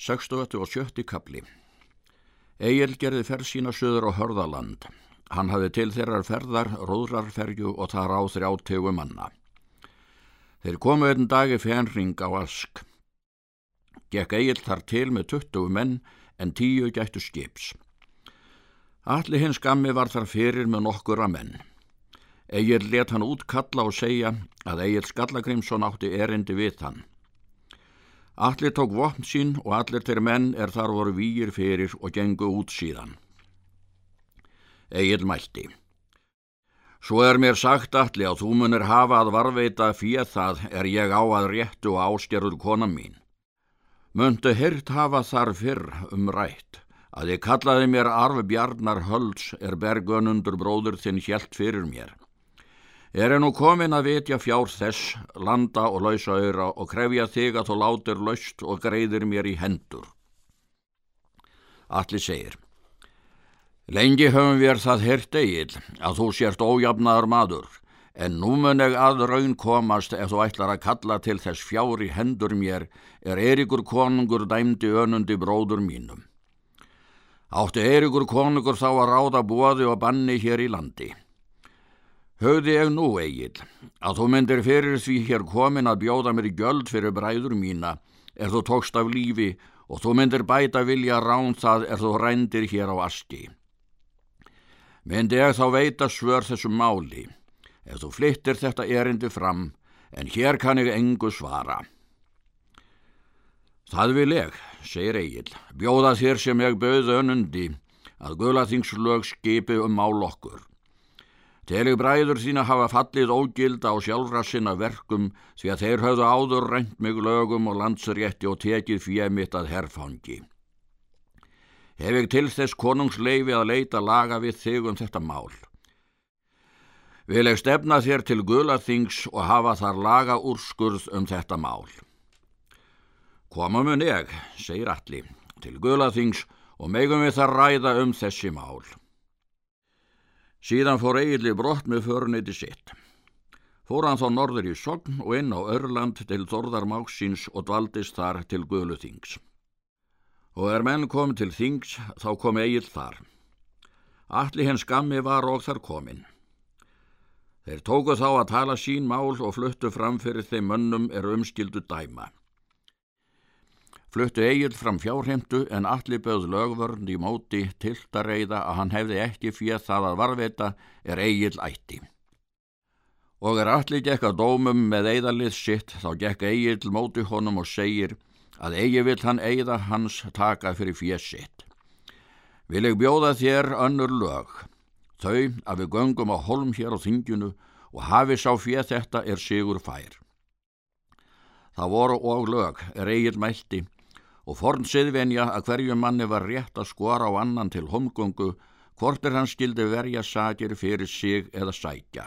60. og 70. kapli Egil gerði ferð sína söður á Hörðaland. Hann hafði til þeirrar ferðar, róðrarferju og þar á þrjá tegu manna. Þeir komu einn dag í fenring á Ask. Gekk Egil þar til með 20 menn en 10 gættu skips. Allir hins gammi var þar fyrir með nokkura menn. Egil let hann út kalla og segja að Egil Skallagrimsson átti erindi við hann. Allir tók vopn sín og allir þeir menn er þar voru výir fyrir og gengu út síðan. Egil mælti. Svo er mér sagt allir að þú munir hafa að varveita fyrir það er ég á að réttu og áskerður kona mín. Möndu hirt hafa þar fyrr um rætt að ég kallaði mér arf Bjarnar Hölds er bergönundur bróður þinn hjælt fyrir mér. Er en nú komin að vitja fjár þess, landa og lausa öyra og krefja þig að þú látir laust og greiðir mér í hendur. Allir segir, lengi höfum við það hert eigil að þú sért ójafnaður maður, en nú mun ég að raun komast ef þú ætlar að kalla til þess fjár í hendur mér er Erikur konungur dæmdi önundi bróður mínum. Átti Erikur konungur þá að ráða bóði og banni hér í landi. Höfði ég nú, Egil, að þú myndir fyrir því hér komin að bjóða mér í göld fyrir bræður mína er þú tókst af lífi og þú myndir bæta vilja rán það er þú rændir hér á asti. Myndi ég þá veita svör þessum máli, ef þú flyttir þetta erindi fram, en hér kann ég engu svara. Það vil ég, segir Egil, bjóða þér sem ég bauð önundi að gulaþingslög skipi um mál okkur. Telig bræður þína hafa fallið ógilda á sjálfra sinna verkum því að þeir höfðu áður reynd mig lögum og landsrétti og tekið fyrir mitt að herfangi. Hef ég til þess konungsleifi að leita laga við þig um þetta mál. Vil ég stefna þér til gulaþings og hafa þar laga úrskurð um þetta mál. Koma mun ég, segir allir, til gulaþings og megum við þar ræða um þessi mál. Síðan fór Egilli brott með föruniti sitt. Fór hann þá norður í Sogn og inn á Örland til Þorðarmáksins og dvaldist þar til Guðluþings. Og er menn kom til Þings þá kom Egil þar. Alli hens gammi var og þar komin. Þeir tóku þá að tala sín mál og fluttu fram fyrir þeim mönnum er umskildu dæma. Fluttu Egil fram fjárheimtu en allir bauð lögvörn í móti tilt að hann hefði ekki fyrir það að varveita er Egil ætti. Og er allir gekk að dómum með eigðalið sitt þá gekk Egil móti honum og segir að Egil vill hann eigða hans taka fyrir fyrir sitt. Vil ég bjóða þér önnur lög, þau að við göngum á holm hér á þingjunu og hafi sá fyrir þetta er sigur fær. Það voru og lög er Egil mælti og forn siðvenja að hverju manni var rétt að skora á annan til homgöngu hvort er hann skildi verja sakir fyrir sig eða sækja.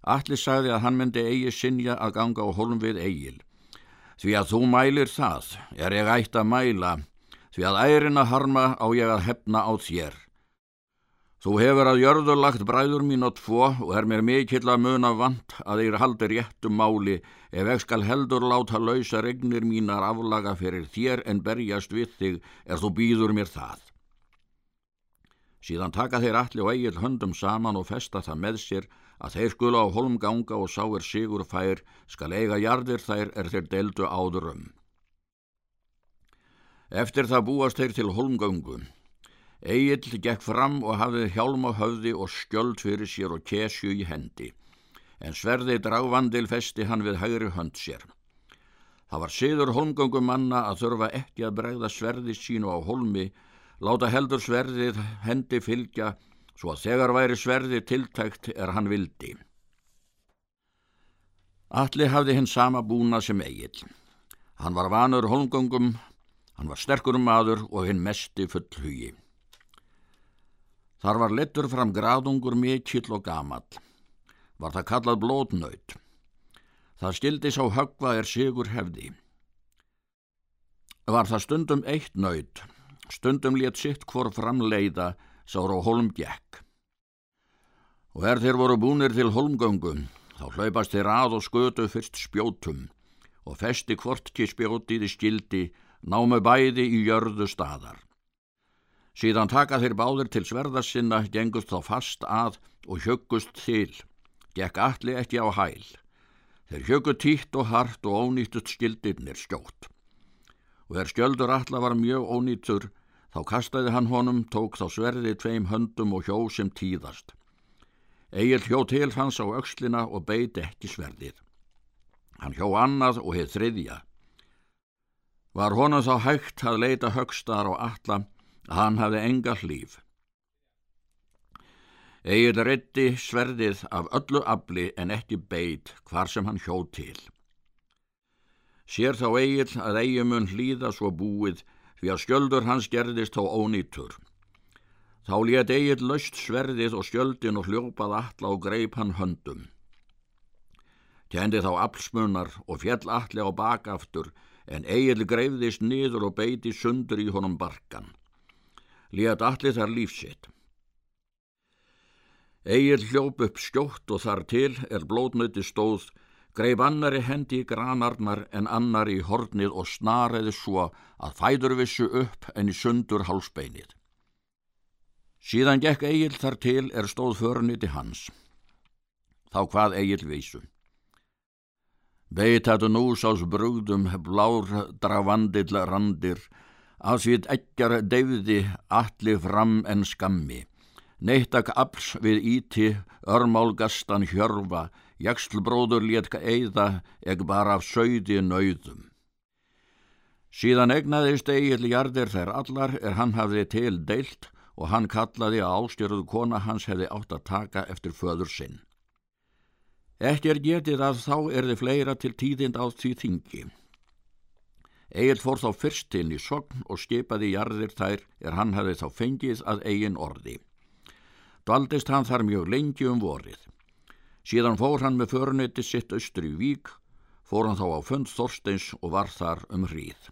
Allir sagði að hann myndi eigi sinja að ganga á holm við eigil. Því að þú mælir það, er ég ætt að mæla, því að ærin að harma á ég að hefna á þér. Þú hefur að jörður lagt bræður mín á tvo og er mér mikill að muna vant að þeir haldi réttum máli ef ég skal heldur láta lausa regnir mínar aflaga fyrir þér en berjast við þig er þú býður mér það. Síðan taka þeir allir og eigil höndum saman og festa það með sér að þeir skula á holmganga og sáir sigur fær skal eiga jardir þær er þeir deldu áður um. Eftir það búast þeir til holmgöngu Egil gekk fram og hafði hjálm á höfði og skjöld fyrir sér og kesju í hendi, en sverði dragvandil festi hann við hægri hönd sér. Það var siður holmgöngum manna að þurfa ekki að bregða sverði sínu á holmi, láta heldur sverðið hendi fylgja, svo að þegar væri sverði tiltækt er hann vildi. Alli hafði hinn sama búna sem Egil. Hann var vanur holmgöngum, hann var sterkur maður og hinn mesti full hugi. Þar var lettur fram graðungur mikill og gamall. Var það kallað blótnaut. Það skildi sá högva er sigur hefði. Var það stundum eitt naut, stundum létt sitt hvor framleiða sára á holm gekk. Og er þeir voru búnir til holmgöngum, þá hlaupast þeir að og skötu fyrst spjótum og festi hvort kispjótið í skildi námu bæði í jörðu staðar. Síðan taka þeir báðir til sverða sinna, gengust þá fast að og hjöggust til, gekk allir ekki á hæl. Þeir hjöggu títt og hart og ónýttust skildirnir skjótt. Og þeir skjöldur allar var mjög ónýttur, þá kastaði hann honum, tók þá sverði tveim höndum og hjó sem tíðast. Egil hjó til hans á aukslina og beiti ekki sverðið. Hann hjó annað og heið þriðja. Var honum þá hægt að leita högstar og alla hann hafði enga hlýf. Egil reddi sverðið af öllu afli en ekki beit hvar sem hann hjó til. Sér þá Egil að eigimun hlýða svo búið því að skjöldur hans gerðist þó ónýtur. Þá létt eigið laust sverðið og skjöldin og hljópað alla og greip hann höndum. Kendi þá aflsmunnar og fjell alli á bakaftur en eigið greifðist niður og beiti sundur í honum barkan. Létt alli þar lífsitt. Egil hljóp upp skjótt og þar til er blótnöti stóð, greif annari hendi í granarnar en annari í hornið og snariði svo að fæður vissu upp en í sundur hálsbeinið. Síðan gekk Egil þar til er stóð förniti hans. Þá hvað Egil vísu. Beitatu nú sás brúðum blár dravandill randir, að svít ekkjar deyði allir fram en skammi. Neittak afls við íti, örmálgastan hjörfa, jakslbróður létka eiða, eg bara af söйði nauðum. Síðan egnaðist Egil jardir þær allar er hann hafði til deilt og hann kallaði að ástjörðu kona hans hefði átt að taka eftir föður sinn. Ekki er getið að þá er þið fleira til tíðind á því þingi. Egil fór þá fyrst inn í sogn og skipaði jarðir þær er hann hefði þá fengið að eigin orði. Dvaldist hann þar mjög lengi um vorið. Síðan fór hann með förniti sitt austur í vík, fór hann þá á fund Þorsteins og var þar um hríð.